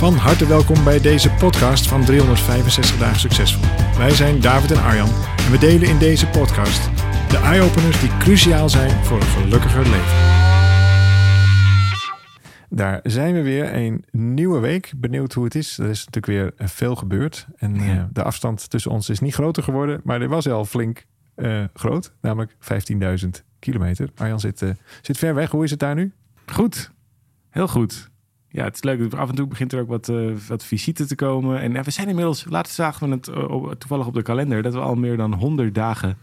Van harte welkom bij deze podcast van 365 dagen succesvol. Wij zijn David en Arjan en we delen in deze podcast de eye-openers die cruciaal zijn voor een gelukkiger leven. Daar zijn we weer, een nieuwe week. Benieuwd hoe het is. Er is natuurlijk weer veel gebeurd. En uh, de afstand tussen ons is niet groter geworden, maar er was al flink uh, groot, namelijk 15.000 kilometer. Arjan zit, uh, zit ver weg. Hoe is het daar nu? Goed, heel goed ja, het is leuk. Af en toe begint er ook wat, uh, wat visite te komen. En we zijn inmiddels, laatst zagen we het uh, toevallig op de kalender, dat we al meer dan 100 dagen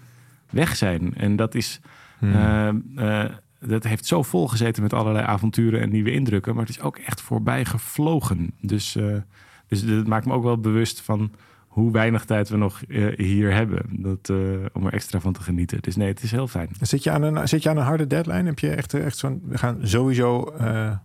weg zijn. En dat is. Hmm. Uh, dat heeft zo vol gezeten met allerlei avonturen en nieuwe indrukken. Maar het is ook echt voorbij gevlogen. Dus, dus dat maakt me ook wel bewust van hoe weinig tijd we nog uh, hier hebben. Dat, uh, om er extra van te genieten. Dus nee, het is heel fijn. Zit je aan een, zit je aan een harde deadline? Heb je echt, echt zo'n... We gaan sowieso... Uh,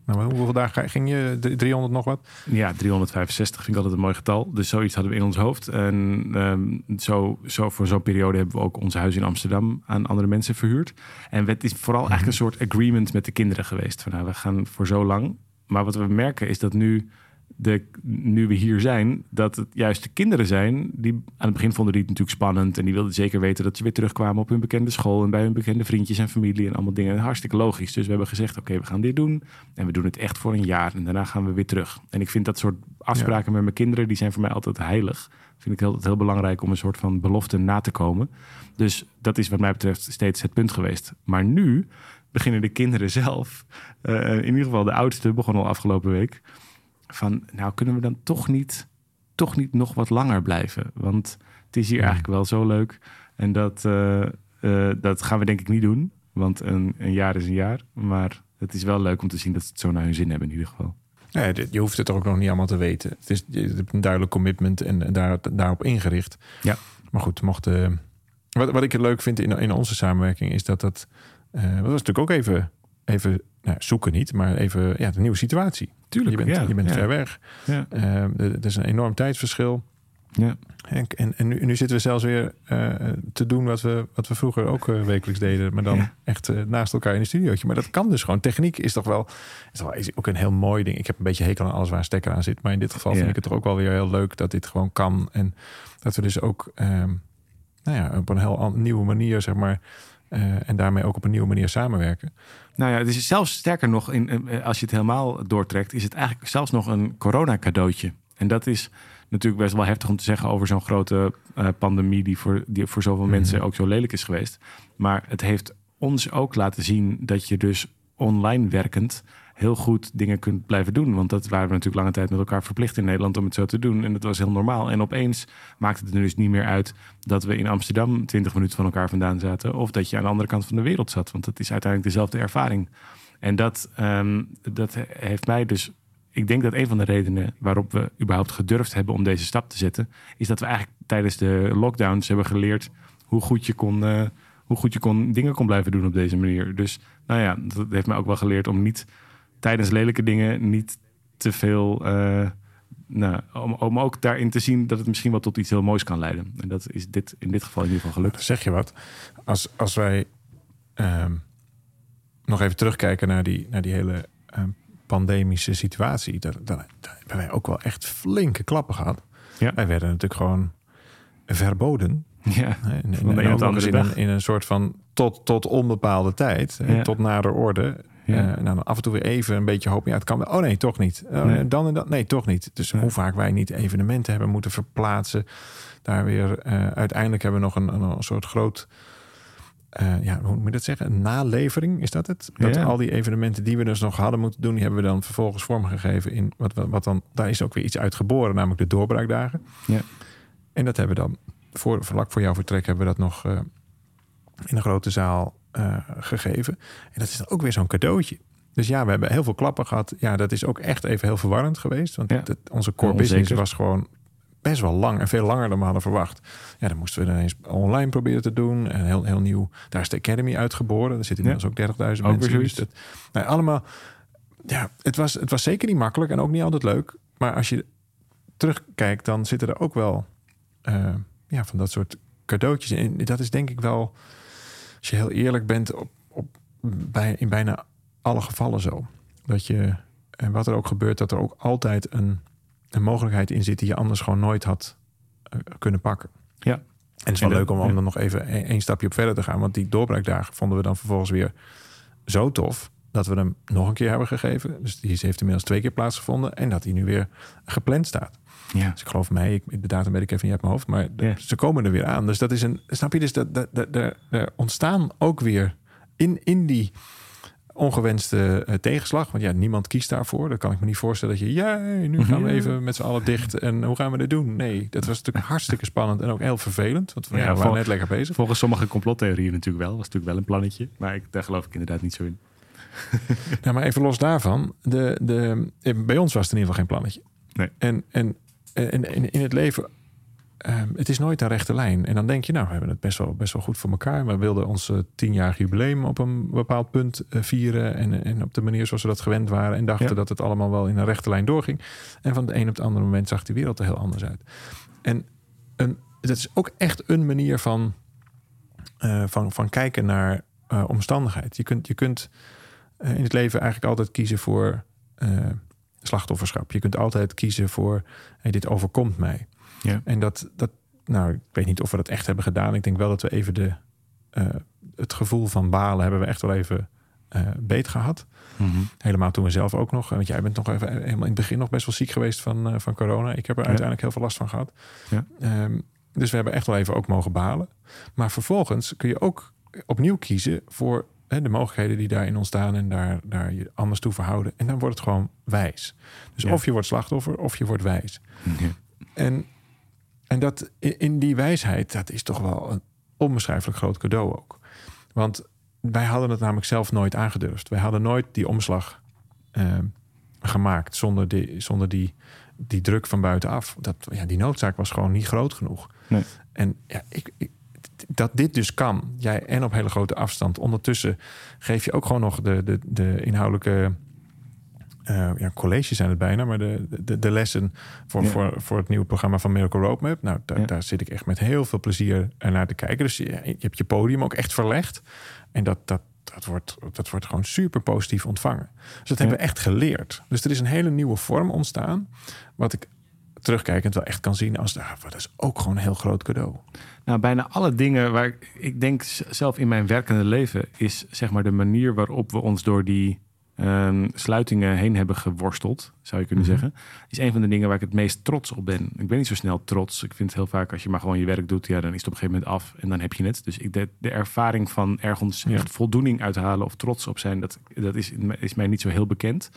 nou, hoeveel dagen ging je? 300 nog wat? Ja, 365 vind ik altijd een mooi getal. Dus zoiets hadden we in ons hoofd. En um, zo, zo, voor zo'n periode hebben we ook ons huis in Amsterdam aan andere mensen verhuurd. En het is vooral eigenlijk een soort agreement met de kinderen geweest. Van nou, we gaan voor zo lang. Maar wat we merken is dat nu de, nu we hier zijn, dat het juist de kinderen zijn die aan het begin vonden die het natuurlijk spannend en die wilden zeker weten dat ze weer terugkwamen op hun bekende school en bij hun bekende vriendjes en familie en allemaal dingen. Hartstikke logisch. Dus we hebben gezegd: oké, we gaan dit doen en we doen het echt voor een jaar en daarna gaan we weer terug. En ik vind dat soort afspraken met mijn kinderen, die zijn voor mij altijd heilig. Vind ik altijd heel belangrijk om een soort van belofte na te komen. Dus dat is wat mij betreft steeds het punt geweest. Maar nu beginnen de kinderen zelf, uh, in ieder geval de oudste begon al afgelopen week van, nou kunnen we dan toch niet, toch niet nog wat langer blijven? Want het is hier eigenlijk wel zo leuk. En dat, uh, uh, dat gaan we denk ik niet doen. Want een, een, jaar is een jaar. Maar het is wel leuk om te zien dat ze het zo naar hun zin hebben in ieder geval. Ja, je hoeft het ook nog niet allemaal te weten. Het is je hebt een duidelijk commitment en daar, daarop ingericht. Ja. Maar goed, mocht... Uh, wat, wat ik leuk vind in, in onze samenwerking is dat dat... dat was natuurlijk ook even, even nou, zoeken niet, maar even ja, de nieuwe situatie. Tuurlijk, je bent, ja, je bent ja. ver weg. Ja. Uh, er is een enorm tijdsverschil. Ja. En, en, en nu, nu, zitten we zelfs weer uh, te doen wat we, wat we vroeger ook uh, wekelijks deden. Maar dan ja. echt uh, naast elkaar in een studiootje. Maar dat kan dus gewoon. Techniek is toch wel, is toch wel is ook een heel mooi ding. Ik heb een beetje hekel aan alles waar een stekker aan zit. Maar in dit geval vind ik het toch ook wel weer heel leuk dat dit gewoon kan. En dat we dus ook um, nou ja, op een heel nieuwe manier, zeg maar... Uh, en daarmee ook op een nieuwe manier samenwerken. Nou ja, het is zelfs sterker nog, in, als je het helemaal doortrekt, is het eigenlijk zelfs nog een corona-cadeautje. En dat is natuurlijk best wel heftig om te zeggen over zo'n grote uh, pandemie die voor, die voor zoveel mm. mensen ook zo lelijk is geweest. Maar het heeft ons ook laten zien dat je dus online werkend heel goed dingen kunt blijven doen. Want dat waren we natuurlijk lange tijd met elkaar verplicht in Nederland om het zo te doen. En dat was heel normaal. En opeens maakte het er dus niet meer uit dat we in Amsterdam 20 minuten van elkaar vandaan zaten. Of dat je aan de andere kant van de wereld zat. Want dat is uiteindelijk dezelfde ervaring. En dat, um, dat heeft mij dus. Ik denk dat een van de redenen waarop we überhaupt gedurfd hebben om deze stap te zetten, is dat we eigenlijk tijdens de lockdowns hebben geleerd hoe goed je kon. Uh, hoe goed je kon, dingen kon blijven doen op deze manier. Dus nou ja, dat heeft mij ook wel geleerd om niet tijdens lelijke dingen niet te veel. Uh, nou, om, om ook daarin te zien dat het misschien wel tot iets heel moois kan leiden. En dat is dit in dit geval in ieder geval gelukt. Zeg je wat? Als, als wij um, nog even terugkijken naar die, naar die hele um, pandemische situatie, dan, dan, dan hebben wij ook wel echt flinke klappen gehad. Ja. Wij werden natuurlijk gewoon verboden. Ja, in, in, in, in, een, in een soort van tot, tot onbepaalde tijd, ja. tot nader orde. Ja. Uh, nou, af en toe weer even een beetje hopen. Ja, het kan. Oh nee, toch niet. Oh, nee. Dan en dan. Nee, toch niet. Dus nee. hoe vaak wij niet evenementen hebben moeten verplaatsen. Daar weer. Uh, uiteindelijk hebben we nog een, een, soort groot. Uh, ja, hoe moet je dat zeggen? Een nalevering, is dat het? Dat ja. al die evenementen die we dus nog hadden moeten doen, die hebben we dan vervolgens vormgegeven in wat, wat, wat dan. Daar is ook weer iets uitgeboren, namelijk de doorbraakdagen. Ja. En dat hebben we dan voor, vlak voor jouw vertrek hebben we dat nog uh, in een grote zaal uh, gegeven. En dat is dan ook weer zo'n cadeautje. dus ja, we hebben heel veel klappen gehad. Ja, dat is ook echt even heel verwarrend geweest. Want Ja. het- onze core Ja, business was gewoon best wel lang en veel langer dan we hadden verwacht. Ja, dan moesten we ineens online proberen te doen. En heel, heel nieuw. Daar is de Academy uitgeboren. Er zitten inmiddels ook 30.000 Ook mensen. weer Dus dat, nou, allemaal. Ja, het was, het was zeker niet makkelijk en ook niet altijd leuk. Maar als je terugkijkt, dan zitten er ook wel eh, ja, van dat soort cadeautjes in. Dat is denk ik wel, als je heel eerlijk bent, op, op, bij, in bijna alle gevallen zo. Dat je, en wat er ook gebeurt, dat er ook altijd een, een mogelijkheid in zit die je anders gewoon nooit had eh, kunnen pakken. Ja. En het is wel leuk om, om ja. dan nog even een, één stapje op verder te gaan. Want die doorbraakdagen vonden we dan vervolgens weer zo tof dat we hem nog een keer hebben gegeven. Dus die heeft inmiddels twee keer plaatsgevonden. En dat hij nu weer gepland staat. Ja. Dus ik geloof mij, ik, de datum weet ik even niet uit mijn hoofd. Maar Ja. ze komen er weer aan. Dus dat is een, snap je? Dus dat, dat, dat, er, er ontstaan ook weer in, in die ongewenste eh, tegenslag. Want ja, niemand kiest daarvoor. Dan kan ik me niet voorstellen dat je, ja, nu gaan we even met z'n allen dicht. En hoe gaan we dit doen? Nee, dat was natuurlijk hartstikke spannend en ook heel vervelend. Want we, Ja, waren vol- net lekker bezig. Volgens sommige complottheorieën natuurlijk wel. Was natuurlijk wel een plannetje. Maar ik, daar geloof ik inderdaad niet zo in. Ja, maar even los daarvan. De, de, eh, bij ons was het in ieder geval geen plannetje. Nee. En, en, en, en in het leven, ehm, het is nooit een rechte lijn. En dan denk je, nou, we hebben het best wel, best wel goed voor elkaar. We wilden ons eh, tienjarig jubileum op een bepaald punt eh, vieren. En, en op de manier zoals we dat gewend waren. En dachten Ja. dat het allemaal wel in een rechte lijn doorging. En van het een op het andere moment zag de wereld er heel anders uit. En een, dat is ook echt een manier van, eh, van, van kijken naar eh, omstandigheid. Je kunt, je kunt eh, in het leven eigenlijk altijd kiezen voor eh, slachtofferschap. Je kunt altijd kiezen voor hey, dit overkomt mij. Ja. En dat, dat, nou, ik weet niet of we dat echt hebben gedaan. Ik denk wel dat we even de, eh, het gevoel van balen hebben we echt wel even beet gehad. Helemaal toen we zelf ook nog, want jij bent nog even helemaal in het begin nog best wel ziek geweest van, van corona. Ik heb er Ja. uiteindelijk heel veel last van gehad. Ja. Ehm, dus we hebben echt wel even ook mogen balen. Maar vervolgens kun je ook opnieuw kiezen voor de mogelijkheden die daarin ontstaan en daar, daar je anders toe verhouden. En dan wordt het gewoon wijs. Dus Ja. of je wordt slachtoffer of je wordt wijs. Ja. En, en dat in die wijsheid, dat is toch wel een onbeschrijfelijk groot cadeau ook. Want wij hadden het namelijk zelf nooit aangedurfd. Wij hadden nooit die omslag eh, gemaakt zonder, die, zonder die, die druk van buitenaf. Dat, ja, die noodzaak was gewoon niet groot genoeg. Nee. En ja, ik, ik, dat dit dus kan, jij en op hele grote afstand. Ondertussen geef je ook gewoon nog de, de, de inhoudelijke eh, ja, colleges zijn het bijna, maar de, de, de lessen voor, Ja. voor, voor het nieuwe programma van Miracle Roadmap. Nou, Ja. daar zit ik echt met heel veel plezier naar te kijken. Dus je, je hebt je podium ook echt verlegd. En dat, dat, dat, wordt, dat wordt gewoon super positief ontvangen. Dus dat hebben we echt geleerd. Dus er is een hele nieuwe vorm ontstaan. Wat ik terugkijkend wel echt kan zien als... Ah, dat is ook gewoon een heel groot cadeau. Nou, bijna alle dingen waar ik, ik denk zelf in mijn werkende leven is zeg maar de manier waarop we ons door die ehm, sluitingen heen hebben geworsteld, zou je kunnen Mhm. zeggen, is een van de dingen waar ik het meest trots op ben. Ik ben niet zo snel trots. Ik vind heel vaak als je maar gewoon je werk doet, ja, dan is het op een gegeven moment af en dan heb je het. Dus ik de, de ervaring van ergens Ja. echt voldoening uithalen of trots op zijn, dat, dat is, is mij niet zo heel bekend.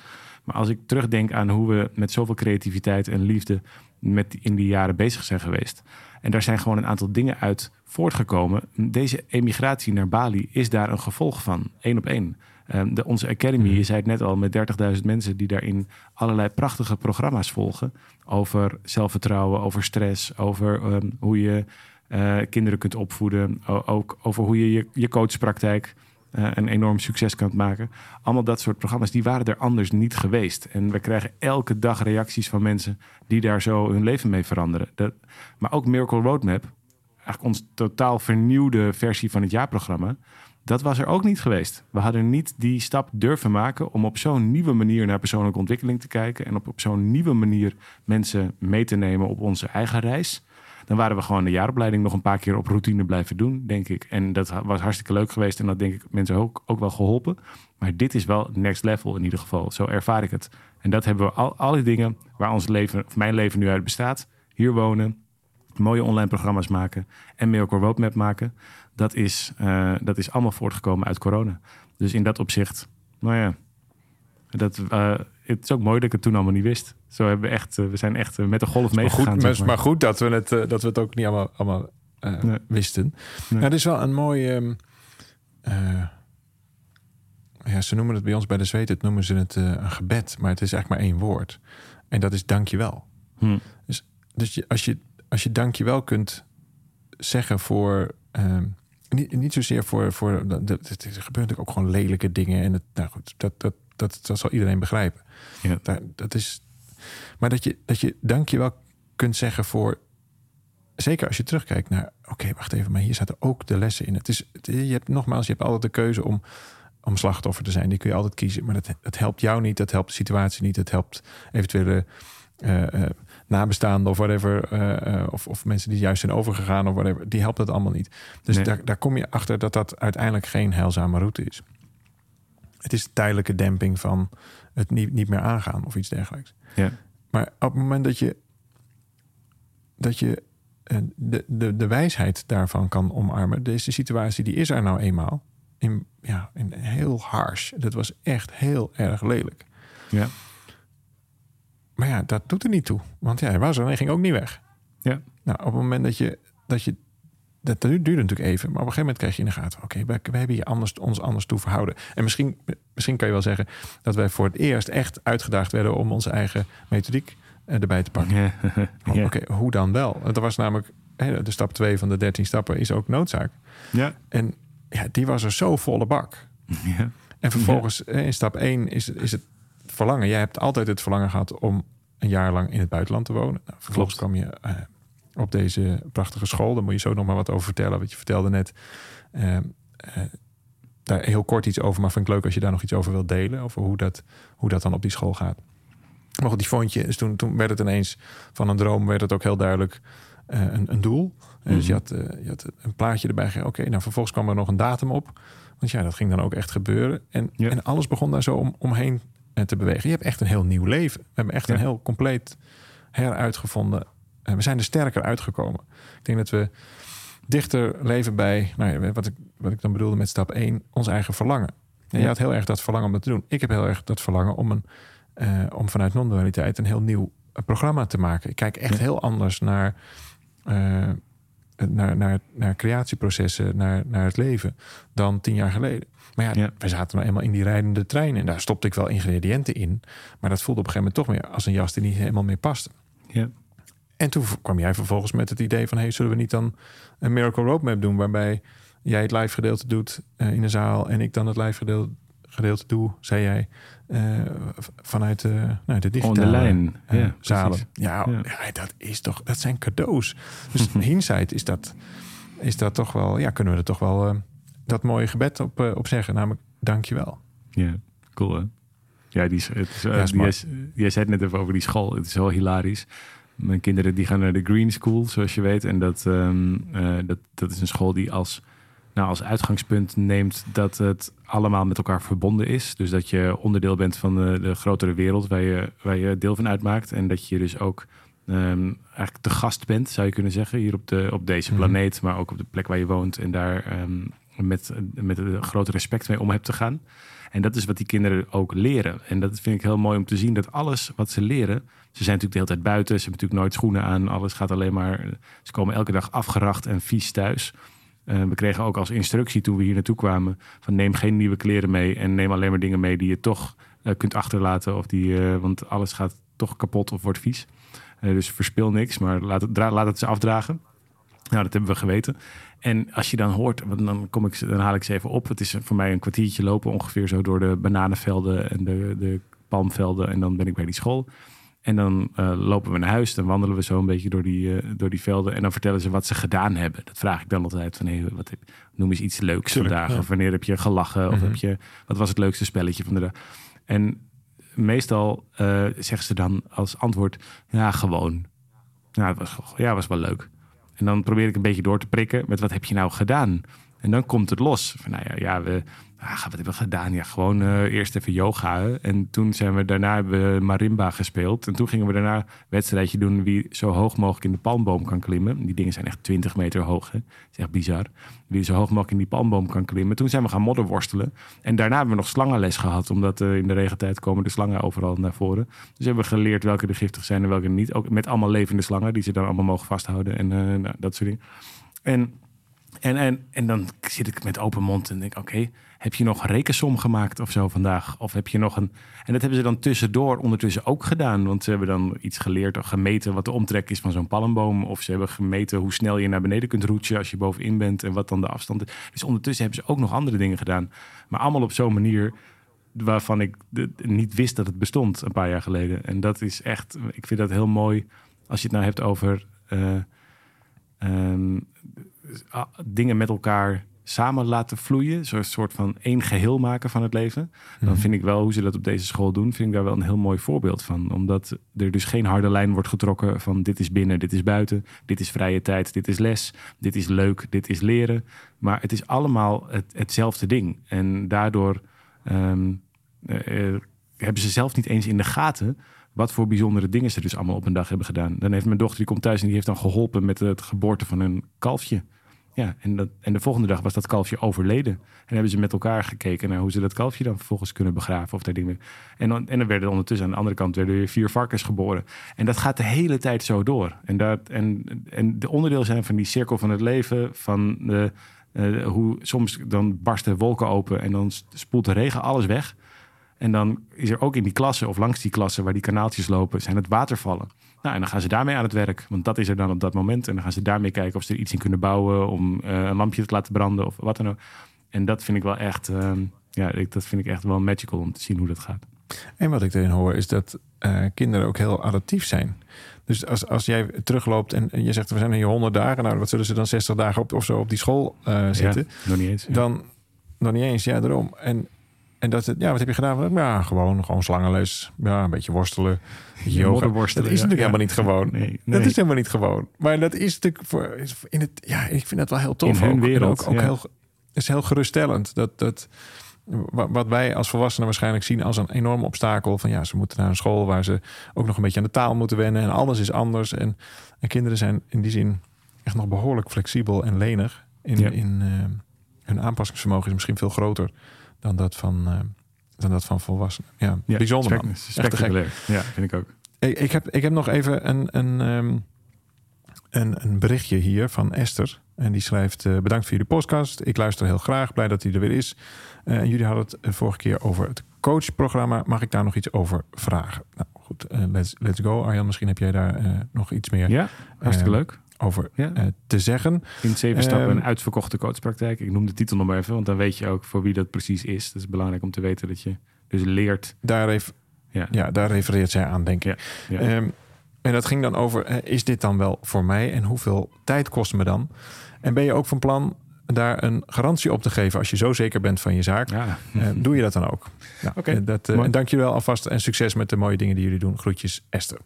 Maar als ik terugdenk aan hoe we met zoveel creativiteit en liefde met in die jaren bezig zijn geweest. En daar zijn gewoon een aantal dingen uit voortgekomen. Deze emigratie naar Bali is daar een gevolg van, één op één. Ehm, de, onze Academy, Mhm. je zei het net al, met 30.000 mensen die daarin allerlei prachtige programma's volgen. Over zelfvertrouwen, over stress, over ehm, hoe je eh, kinderen kunt opvoeden. O- ook over hoe je je, je coachpraktijk eh, een enorm succes kan maken. Allemaal dat soort programma's, die waren er anders niet geweest. En we krijgen elke dag reacties van mensen die daar zo hun leven mee veranderen. Dat, maar ook Miracle Roadmap, eigenlijk ons totaal vernieuwde versie van het jaarprogramma. Dat was er ook niet geweest. We hadden niet die stap durven maken om op zo'n nieuwe manier naar persoonlijke ontwikkeling te kijken. En op, op zo'n nieuwe manier mensen mee te nemen op onze eigen reis. Dan waren we gewoon de jaaropleiding nog een paar keer op routine blijven doen, denk ik. En dat was hartstikke leuk geweest. En dat denk ik mensen ook, ook wel geholpen. Maar dit is wel next level in ieder geval. Zo ervaar ik het. En dat hebben we al, alle dingen waar ons leven, of mijn leven nu uit bestaat. Hier wonen, mooie online programma's maken en Miracle Roadmap maken. Dat is, eh, dat is allemaal voortgekomen uit corona. Dus in dat opzicht, nou ja, dat, eh, het is ook mooi dat ik het toen allemaal niet wist. Zo hebben we echt, eh, we zijn echt eh, met de golf meegegaan. zeg maar, maar goed dat we het, eh, dat we het ook niet allemaal, allemaal Nee. wisten. Nee. Nou, er is wel een mooi... ehm, eh, ja, ze noemen het bij ons bij de zweet, het noemen ze het een gebed, maar het is eigenlijk maar één woord. En dat is dankjewel. Hm. Dus je, als, je, als je dankjewel kunt zeggen voor. ehm, niet, niet zozeer voor. voor dat, dat, het gebeurt natuurlijk ook gewoon lelijke dingen. En het, nou goed, dat, dat, dat, dat zal iedereen begrijpen. Ja. Daar, dat is, maar dat je, dat je dankjewel kunt zeggen voor. Zeker als je terugkijkt naar. Oké, wacht even, maar hier zaten ook de lessen in. Het is, het- je hebt nogmaals, je hebt altijd de keuze om, om slachtoffer te zijn. Die kun je altijd kiezen. Maar dat, het helpt jou niet. Dat helpt de situatie niet. Het helpt eventuele eh, eh, nabestaanden of whatever. eh, of, of mensen die juist zijn overgegaan of whatever. Die helpt het allemaal niet. Dus Nee. daar, daar kom je achter dat dat uiteindelijk geen heilzame route is. Het is tijdelijke demping van het niet, niet meer aangaan of iets dergelijks. Ja. Maar op het moment dat je, dat je eh, de, de, de wijsheid daarvan kan omarmen, deze situatie die is er nou eenmaal. In, ja, in heel harsh. Dat was echt heel erg lelijk. Ja. Maar ja, dat doet er niet toe. Want ja, hij was er en hij ging ook niet weg. Ja. Nou, op het moment dat je... Dat, je, dat duurde natuurlijk even. Maar op een gegeven moment krijg je in de gaten... Oké, wij, wij hebben hier anders, ons anders toe verhouden. En misschien, misschien kan je wel zeggen... dat wij voor het eerst echt uitgedaagd werden... om onze eigen methodiek eh, erbij te pakken. Ja. Ja. Oké, hoe dan wel? Dat was namelijk... de stap 2 van de 13 stappen is ook noodzaak. Ja. En ja, die was er zo volle bak. Ja. En vervolgens eh, in stap 1 is, is het verlangen. Jij hebt altijd het verlangen gehad om een jaar lang in het buitenland te wonen. Nou, vervolgens kwam je eh, op deze prachtige school. Daar moet je zo nog maar wat over vertellen. Want je vertelde net eh, eh, daar heel kort iets over. Maar vind ik leuk als je daar nog iets over wilt delen. Over hoe dat, hoe dat dan op die school gaat. Maar goed, die vond je. Dus toen, toen werd het ineens van een droom werd het ook heel duidelijk eh, een, een doel. Eh, Dus je had, eh, je had een plaatje erbij. Oké, nou vervolgens kwam er nog een datum op. Want ja, dat ging dan ook echt gebeuren. En, en alles begon daar zo om, omheen te bewegen. Je hebt echt een heel nieuw leven. We hebben echt Ja. een heel compleet heruitgevonden. Eh, we zijn er sterker uitgekomen. Ik denk dat we dichter leven bij, nou ja, wat, ik, wat ik dan bedoelde met stap 1, ons eigen verlangen. En Ja. je had heel erg dat verlangen om dat te doen. Ik heb heel erg dat verlangen om, een, eh, om vanuit non-dualiteit een heel nieuw eh, programma te maken. Ik kijk echt heel anders naar, naar, naar, naar creatieprocessen, naar, naar het leven dan tien jaar geleden. Maar ja, Ja. wij zaten nou eenmaal in die rijdende trein en daar stopte ik wel ingrediënten in. Maar dat voelde op een gegeven moment toch meer als een jas die niet helemaal meer paste. Ja. En toen kwam jij vervolgens met het idee van... hey, zullen we niet dan een Miracle Roadmap doen... waarbij jij het live gedeelte doet eh, in de zaal... en ik dan het live gedeelte, gedeelte doe, zei jij... eh, vanuit de, nou, de digitale lijn. eh, Ja, zalen. Ja, Ja. ja, dat is toch... Dat zijn cadeaus. Dus hindsight is dat, is dat toch wel... Ja, kunnen we er toch wel dat mooie gebed op, op zeggen. Namelijk, dankjewel. Ja, cool hè? Ja, die het is, Ja, die is- jij zei het net even over die school. Het is wel hilarisch. Mijn kinderen die gaan naar de Green School, zoals je weet. En dat, ehm, eh, dat, dat is een school die als, nou, als uitgangspunt neemt dat het allemaal met elkaar verbonden is. Dus dat je onderdeel bent van de, de grotere wereld waar je, waar je deel van uitmaakt. En dat je dus ook ehm, eigenlijk te gast bent, zou je kunnen zeggen, hier op, de, op deze Mhm. planeet. Maar ook op de plek waar je woont. En daar ehm, met, met een groot respect mee om hebt te gaan. En dat is wat die kinderen ook leren. En dat vind ik heel mooi om te zien dat alles wat ze leren. Ze zijn natuurlijk de hele tijd buiten. Ze hebben natuurlijk nooit schoenen aan. Alles gaat alleen maar. Ze komen elke dag afgeracht en vies thuis. Eh, we kregen ook als instructie toen we hier naartoe kwamen: van neem geen nieuwe kleren mee. En neem alleen maar dingen mee die je toch eh, kunt achterlaten. Of die, eh, want alles gaat toch kapot of wordt vies. Dus verspil niks, maar laat het, laat het ze afdragen. Nou, dat hebben we geweten. En als je dan hoort, want dan, kom ik, dan haal ik ze even op. Het is voor mij een kwartiertje lopen ongeveer zo door de bananenvelden en de, de palmvelden. En dan ben ik bij die school. En dan eh, lopen we naar huis, dan wandelen we zo een beetje door die, eh, door die velden. En dan vertellen ze wat ze gedaan hebben. Dat vraag ik dan altijd van, hey, wat heb, noem eens iets leuks Tuurlijk, vandaag. ja. Of wanneer heb je gelachen? Of Mhm. heb je, wat was het leukste spelletje van de dag? En meestal eh, zeggen ze dan als antwoord, ja, gewoon. Ja, het was, ja, was wel leuk. En dan probeer ik een beetje door te prikken met wat heb je nou gedaan? En dan komt het los. Van, nou ja, ja we, ah, wat hebben we gedaan? Ja, gewoon eh, eerst even yoga. En toen zijn we daarna hebben we marimba gespeeld. En toen gingen we daarna een wedstrijdje doen wie zo hoog mogelijk in de palmboom kan klimmen. Die dingen zijn echt 20 meter hoog. Hè? Dat is echt bizar. Wie zo hoog mogelijk in die palmboom kan klimmen. Toen zijn we gaan modderworstelen. En daarna hebben we nog slangenles gehad. Omdat eh, in de regentijd komen de slangen overal naar voren. Dus hebben we geleerd welke er giftig zijn en welke niet. Ook met allemaal levende slangen die ze dan allemaal mogen vasthouden. En eh, nou, dat soort dingen. En En, en, en dan zit ik met open mond en denk, oké, heb je nog een rekensom gemaakt of zo vandaag? Of heb je nog een... En dat hebben ze dan tussendoor ondertussen ook gedaan. Want ze hebben dan iets geleerd of gemeten wat de omtrek is van zo'n palmboom. Of ze hebben gemeten hoe snel je naar beneden kunt roetsen als je bovenin bent. En wat dan de afstand is. Dus ondertussen hebben ze ook nog andere dingen gedaan. Maar allemaal op zo'n manier waarvan ik niet wist dat het bestond een paar jaar geleden. En dat is echt, ik vind dat heel mooi als je het nou hebt over eh, ehm, dingen met elkaar samen laten vloeien. Zo'n soort van één geheel maken van het leven. Dan Mhm. vind ik wel hoe ze dat op deze school doen, vind ik daar wel een heel mooi voorbeeld van. Omdat er dus geen harde lijn wordt getrokken van dit is binnen, dit is buiten, dit is vrije tijd, dit is les, dit is leuk, dit is leren. Maar het is allemaal het, hetzelfde ding. En daardoor ehm, eh, eh, hebben ze zelf niet eens in de gaten wat voor bijzondere dingen ze dus allemaal op een dag hebben gedaan. Dan heeft mijn dochter, die komt thuis en die heeft dan geholpen met het geboorte van een kalfje. Ja, en, dat, en de volgende dag was dat kalfje overleden. En hebben ze met elkaar gekeken naar hoe ze dat kalfje dan vervolgens kunnen begraven of dingen. En dan, en dan werden ondertussen aan de andere kant werden weer vier varkens geboren. En dat gaat de hele tijd zo door. En, dat, en, en de onderdeel zijn van die cirkel van het leven, van de, eh, hoe soms dan barsten wolken open en dan spoelt de regen alles weg. En dan is er ook in die klassen of langs die klassen waar die kanaaltjes lopen, zijn het watervallen. Nou, en dan gaan ze daarmee aan het werk, want dat is er dan op dat moment. En dan gaan ze daarmee kijken of ze er iets in kunnen bouwen om eh, een lampje te laten branden of wat dan ook. En dat vind ik wel echt, ehm, ja, ik, dat vind ik echt wel magical om te zien hoe dat gaat. En wat ik erin hoor is dat eh, kinderen ook heel adaptief zijn. Dus als, als jij terugloopt en je zegt we zijn hier 100 dagen, nou wat zullen ze dan 60 dagen op, of zo op die school eh, zitten? Ja, nog niet eens. ja. Dan nog niet eens, ja, daarom. En, en dat het, ja, wat heb je gedaan? Ja, gewoon, gewoon slangenles. Ja, een beetje worstelen. yoga. Dat is natuurlijk ja. helemaal niet gewoon. Nee, Dat is helemaal niet gewoon. Maar dat is natuurlijk voor in het. Ja, ik vind dat wel heel tof. In ook. Wereld, ook, ook ja. heel, is heel geruststellend. Dat, dat wa- wat wij als volwassenen waarschijnlijk zien als een enorm obstakel. Van ja, ze moeten naar een school waar ze ook nog een beetje aan de taal moeten wennen. En alles is anders. En, en kinderen zijn in die zin echt nog behoorlijk flexibel en lenig. In, Ja. in eh, hun aanpassingsvermogen is misschien veel groter dan dat van, eh, dan dat van volwassenen. Ja, Ja, bijzonder man. Spectaculair. Ja, vind ik ook. Ik, ik, heb, ik heb nog even een, een, ehm, een, een berichtje hier van Esther. En die schrijft: eh, Bedankt voor jullie podcast. Ik luister heel graag. Blij dat hij er weer is. Eh, en jullie hadden het vorige keer over het coachprogramma. Mag ik daar nog iets over vragen? Nou goed, let's, let's go. Arjan, misschien heb jij daar nog iets meer Ja, hartstikke Eh, leuk. Over Ja. eh, te zeggen. In zeven stappen Ehm, een uitverkochte coachpraktijk. Ik noem de titel nog maar even, want dan weet je ook voor wie dat precies is. Het is belangrijk om te weten dat je dus leert. Daar, ref- Ja, ja, daar refereert zij aan, denk ik. ja. Ehm, en dat ging dan over, eh, is dit dan wel voor mij en hoeveel tijd kost me dan? En ben je ook van plan daar een garantie op te geven als je zo zeker bent van je zaak? ja. Eh, doe je dat dan ook? Nou, Oké, dat, dank je wel alvast en succes met de mooie dingen die jullie doen. Groetjes, Esther.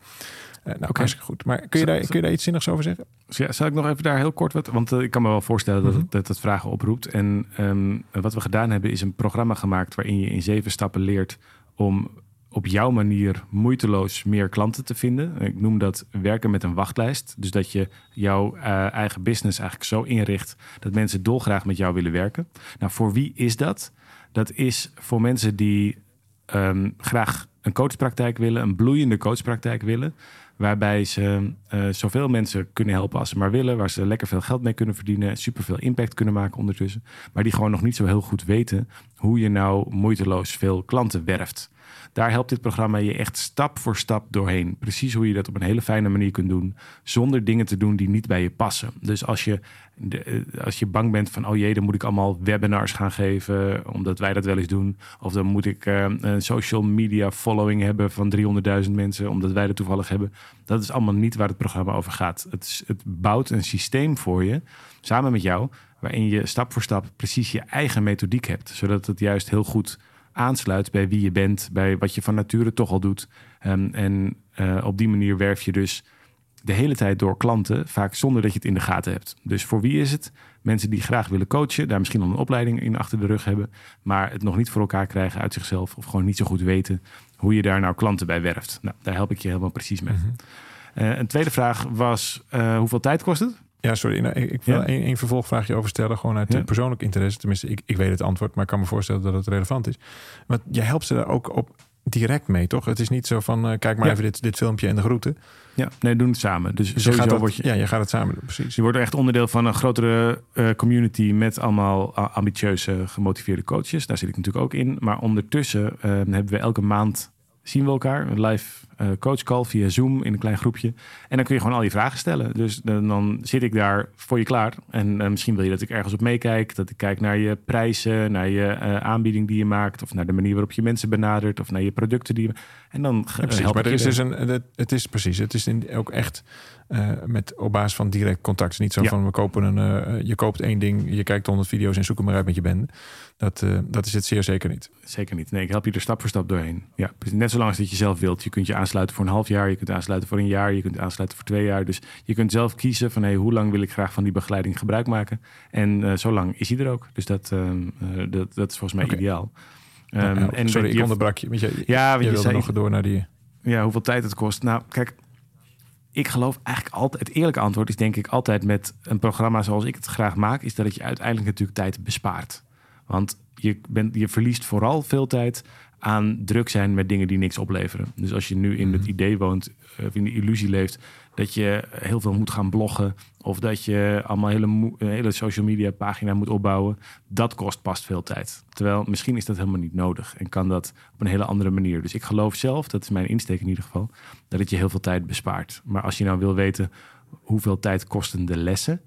Eh, nou, Oké. hartstikke goed. Maar kun je, daar, kun je daar iets zinnigs over zeggen? Dus ja, zal ik nog even daar heel kort wat... Want eh, ik kan me wel voorstellen dat, Mhm. het, dat het vragen oproept. En ehm, wat we gedaan hebben is een programma gemaakt... waarin je in zeven stappen leert om op jouw manier moeiteloos meer klanten te vinden. Ik noem dat werken met een wachtlijst. Dus dat je jouw eh, eigen business eigenlijk zo inricht... dat mensen dolgraag met jou willen werken. Nou, voor wie is dat? Dat is voor mensen die ehm, graag een coachpraktijk willen... een bloeiende coachpraktijk willen... Waarbij ze eh, zoveel mensen kunnen helpen als ze maar willen. Waar ze lekker veel geld mee kunnen verdienen. Superveel impact kunnen maken ondertussen. Maar die gewoon nog niet zo heel goed weten hoe je nou moeiteloos veel klanten werft. Daar helpt dit programma je echt stap voor stap doorheen. Precies hoe je dat op een hele fijne manier kunt doen. Zonder dingen te doen die niet bij je passen. Dus als je, eh, als je bang bent van... oh jee, dan moet ik allemaal webinars gaan geven... omdat wij dat wel eens doen. Of dan moet ik eh, een social media following hebben van 300.000 mensen... omdat wij dat toevallig hebben. Dat is allemaal niet waar het programma over gaat. Het, het bouwt een systeem voor je, samen met jou... waarin je stap voor stap precies je eigen methodiek hebt. Zodat het juist heel goed aansluit bij wie je bent, bij wat je van nature toch al doet. Ehm, en eh, op die manier werf je dus de hele tijd door klanten, vaak zonder dat je het in de gaten hebt. Dus voor wie is het? Mensen die graag willen coachen, daar misschien al een opleiding in achter de rug hebben, maar het nog niet voor elkaar krijgen uit zichzelf of gewoon niet zo goed weten hoe je daar nou klanten bij werft. Nou, daar help ik je helemaal precies mee. Eh, een tweede vraag was: eh, hoeveel tijd kost het? Ja, sorry. Nou, ik ik wil één vervolgvraagje over stellen. Gewoon uit Ja. eh, persoonlijk interesse. Tenminste, ik, ik weet het antwoord, maar ik kan me voorstellen dat het relevant is. Want jij helpt ze daar ook op direct mee, toch? Het is niet zo van, eh, kijk maar Ja. even dit, dit filmpje en de groeten. Ja, nee, doen het samen. Dus, Dus je sowieso gaat dat, word je, ja, je gaat het samen doen, precies. je wordt echt onderdeel van een grotere eh, community met allemaal a- ambitieuze, gemotiveerde coaches. Daar zit ik natuurlijk ook in. Maar ondertussen eh, hebben we elke maand zien we elkaar. Een live eh coach call via Zoom in een klein groepje. En dan kun je gewoon al je vragen stellen. Dus dan, dan zit ik daar voor je klaar. En eh, misschien wil je dat ik ergens op meekijk. Dat ik kijk naar je prijzen, naar je eh, aanbieding die je maakt. Of naar de manier waarop je mensen benadert. Of naar je producten die je... En dan Ja, precies. Maar er je is dus een, het, het is precies. Het is in, ook echt eh, met op basis van direct contact. Niet zo Ja. van we kopen een. eh, je koopt één ding, je kijkt honderd video's en zoek hem maar uit met je bende. Dat, eh, dat is het zeer zeker niet. Zeker niet. Nee, ik help je er stap voor stap doorheen. Ja, net zolang als dat je zelf wilt. Je kunt je aansluiten voor een half jaar, je kunt aansluiten voor een jaar, je kunt aansluiten voor twee jaar. Dus je kunt zelf kiezen van hey, hoe lang wil ik graag van die begeleiding gebruik maken. En zo lang is hij er ook. Dus dat, ehm, eh, dat, dat is volgens mij ideaal. Nou, Ehm, ja, en sorry, ik onderbrak je. Ja, je je wilde nog door naar die. Ja, hoeveel tijd het kost. Nou, kijk, ik geloof eigenlijk altijd... Het eerlijke antwoord is denk ik altijd met een programma zoals ik het graag maak... is dat het je uiteindelijk natuurlijk tijd bespaart. Want je, bent, je verliest vooral veel tijd aan druk zijn met dingen die niks opleveren. Dus als je nu in het idee woont, eh, of in de illusie leeft... dat je heel veel moet gaan bloggen... of dat je allemaal hele, een hele social media pagina moet opbouwen... dat kost pas veel tijd. Terwijl misschien is dat helemaal niet nodig... en kan dat op een hele andere manier. Dus ik geloof zelf, dat is mijn insteek in ieder geval... dat het je heel veel tijd bespaart. Maar als je nou wil weten hoeveel tijd kosten de lessen...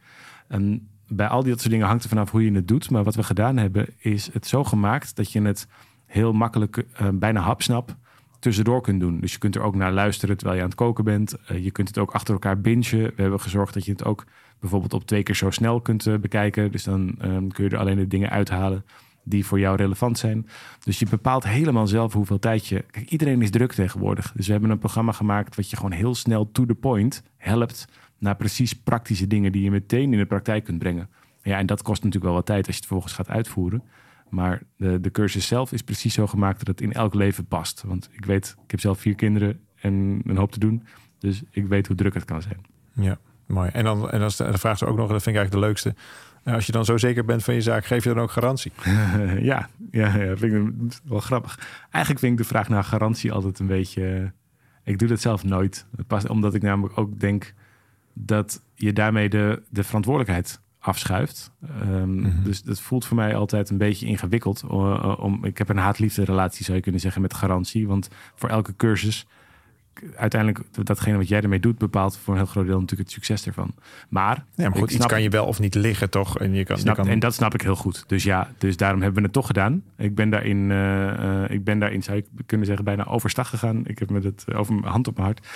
En bij al die dat soort dingen hangt er vanaf hoe je het doet. Maar wat we gedaan hebben, is het zo gemaakt dat je het heel makkelijk, eh, bijna hapsnap, tussendoor kunt doen. Dus je kunt er ook naar luisteren terwijl je aan het koken bent. Eh, je kunt het ook achter elkaar bingen. We hebben gezorgd dat je het ook bijvoorbeeld op twee keer zo snel kunt eh, bekijken. Dus dan ehm, kun je er alleen de dingen uithalen die voor jou relevant zijn. Dus je bepaalt helemaal zelf hoeveel tijd je... Kijk, iedereen is druk tegenwoordig. Dus we hebben een programma gemaakt wat je gewoon heel snel to the point helpt naar precies praktische dingen die je meteen in de praktijk kunt brengen. Ja, en dat kost natuurlijk wel wat tijd als je het vervolgens gaat uitvoeren. Maar de, de cursus zelf is precies zo gemaakt dat het in elk leven past. Want ik weet, ik heb zelf vier kinderen en een hoop te doen. Dus ik weet hoe druk het kan zijn. Ja, mooi. En dan, en dan is de de vraag is ook nog, dat vind ik eigenlijk de leukste. Eh, Als je dan zo zeker bent van je zaak, geef je dan ook garantie? ja, ja, ja, vind ik wel grappig. Eigenlijk vind ik de vraag naar garantie altijd een beetje... eh, Ik doe dat zelf nooit. Het past, omdat ik namelijk ook denk dat je daarmee de, de verantwoordelijkheid afschuift. Ehm, Mhm. Dus dat voelt voor mij altijd een beetje ingewikkeld. Uh, om, ik heb een haat-liefde relatie, zou je kunnen zeggen, met garantie. Want voor elke cursus, uiteindelijk datgene wat jij ermee doet, bepaalt voor een heel groot deel natuurlijk het succes ervan. Maar, Ja, maar goed, iets kan je wel of niet liggen, toch? En je kan, Snap- je kan En dat snap ik heel goed. Dus ja, dus daarom hebben we het toch gedaan. Ik ben daarin, eh, eh, ik ben daarin zou ik kunnen zeggen, bijna overstag gegaan. Ik heb met het eh, over mijn hand op mijn hart.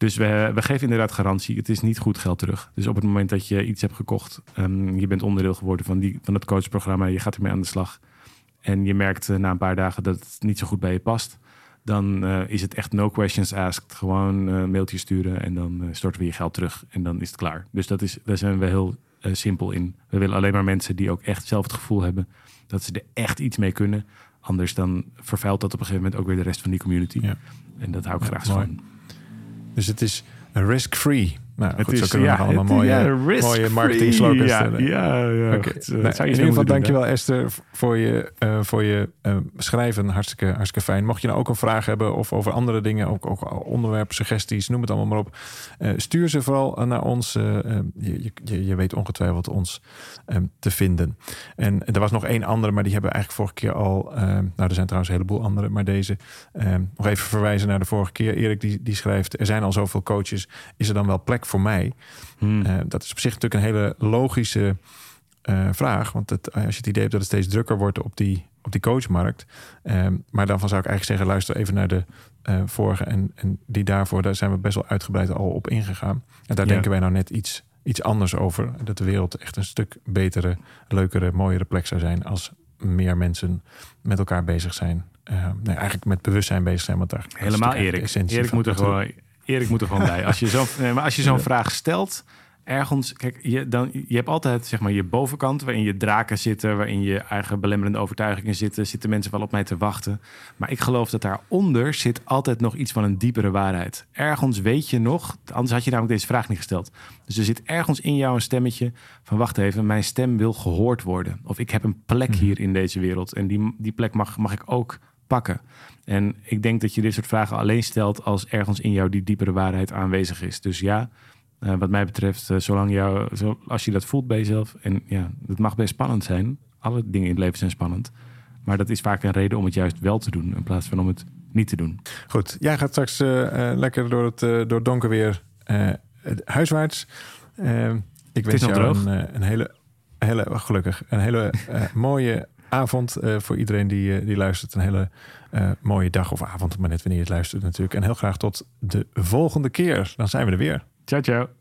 Dus we, we geven inderdaad garantie. Het is niet goed geld terug. Dus op het moment dat je iets hebt gekocht, um, je bent onderdeel geworden van, die, van het coachprogramma, je gaat ermee aan de slag. En je merkt uh, na een paar dagen dat het niet zo goed bij je past. Dan uh, is het echt no questions asked. Gewoon uh, een mailtje sturen en dan storten we je geld terug. En dan is het klaar. Dus dat is, daar zijn we heel simpel in. We willen alleen maar mensen die ook echt zelf het gevoel hebben dat ze er echt iets mee kunnen. Anders dan vervuilt dat op een gegeven moment ook weer de rest van die community. Ja. En dat hou ik Ja, graag van. Dus het is risk-free. Nou, Het goed, is, zo kunnen we ja, nog allemaal het- mooie, ja, mooie marketing slogans Ja, stellen. ja, ja. Oké. goed, Nou, in ieder geval doen, dankjewel Esther voor je, eh, voor je eh, schrijven. Hartstikke, hartstikke fijn. Mocht je nou ook een vraag hebben of over andere dingen, ook, ook onderwerpen, suggesties, noem het allemaal maar op. Eh, stuur ze vooral naar ons. eh, eh, je, je, je weet ongetwijfeld ons eh, te vinden. En er was nog één andere, maar die hebben we eigenlijk vorige keer al. eh, nou, er zijn trouwens een heleboel andere, maar deze. nog even verwijzen naar de vorige keer. Erik die, die schrijft, er zijn al zoveel coaches. Is er dan wel plek voor mij? Hmm. Uh, dat is op zich natuurlijk een hele logische uh, vraag. Want het, als je het idee hebt dat het steeds drukker wordt op die, op die coachmarkt. Um, maar daarvan zou ik eigenlijk zeggen, luister even naar de uh, vorige. En, en die daarvoor, daar zijn we best wel uitgebreid al op ingegaan. En daar Ja. denken wij nou net iets, iets anders over. Dat de wereld echt een stuk betere, leukere, mooiere plek zou zijn. Als meer mensen met elkaar bezig zijn. Uh, nee, eigenlijk met bewustzijn bezig zijn. Want daar Helemaal Erik. Erik moet, er gewoon, Erik moet er gewoon bij. Als je zo'n nee, maar als je zo'n Ja. vraag stelt, ergens, kijk, je, dan, je hebt altijd zeg maar je bovenkant waarin je draken zitten, waarin je eigen belemmerende overtuigingen zitten, zitten mensen wel op mij te wachten. Maar ik geloof dat daaronder zit altijd nog iets van een diepere waarheid. Ergens weet je nog, anders had je namelijk deze vraag niet gesteld. Dus er zit ergens in jou een stemmetje van wacht even, mijn stem wil gehoord worden. Of ik heb een plek Mhm. hier in deze wereld en die, die plek mag, mag ik ook pakken? En ik denk dat je dit soort vragen alleen stelt als ergens in jou die diepere waarheid aanwezig is. Dus ja, uh, wat mij betreft, uh, zolang jou, zo, als je dat voelt bij jezelf. En ja, het mag best spannend zijn. Alle dingen in het leven zijn spannend. Maar dat is vaak een reden om het juist wel te doen. In plaats van om het niet te doen. Goed, jij gaat straks uh, lekker door het, door het donker weer huiswaarts. ik wens jou een, een, hele, hele, gelukkig, een hele mooie avond voor iedereen die, die luistert. Een hele mooie dag of avond, maar net wanneer je het luistert natuurlijk. En heel graag tot de volgende keer. Dan zijn we er weer. Ciao, ciao.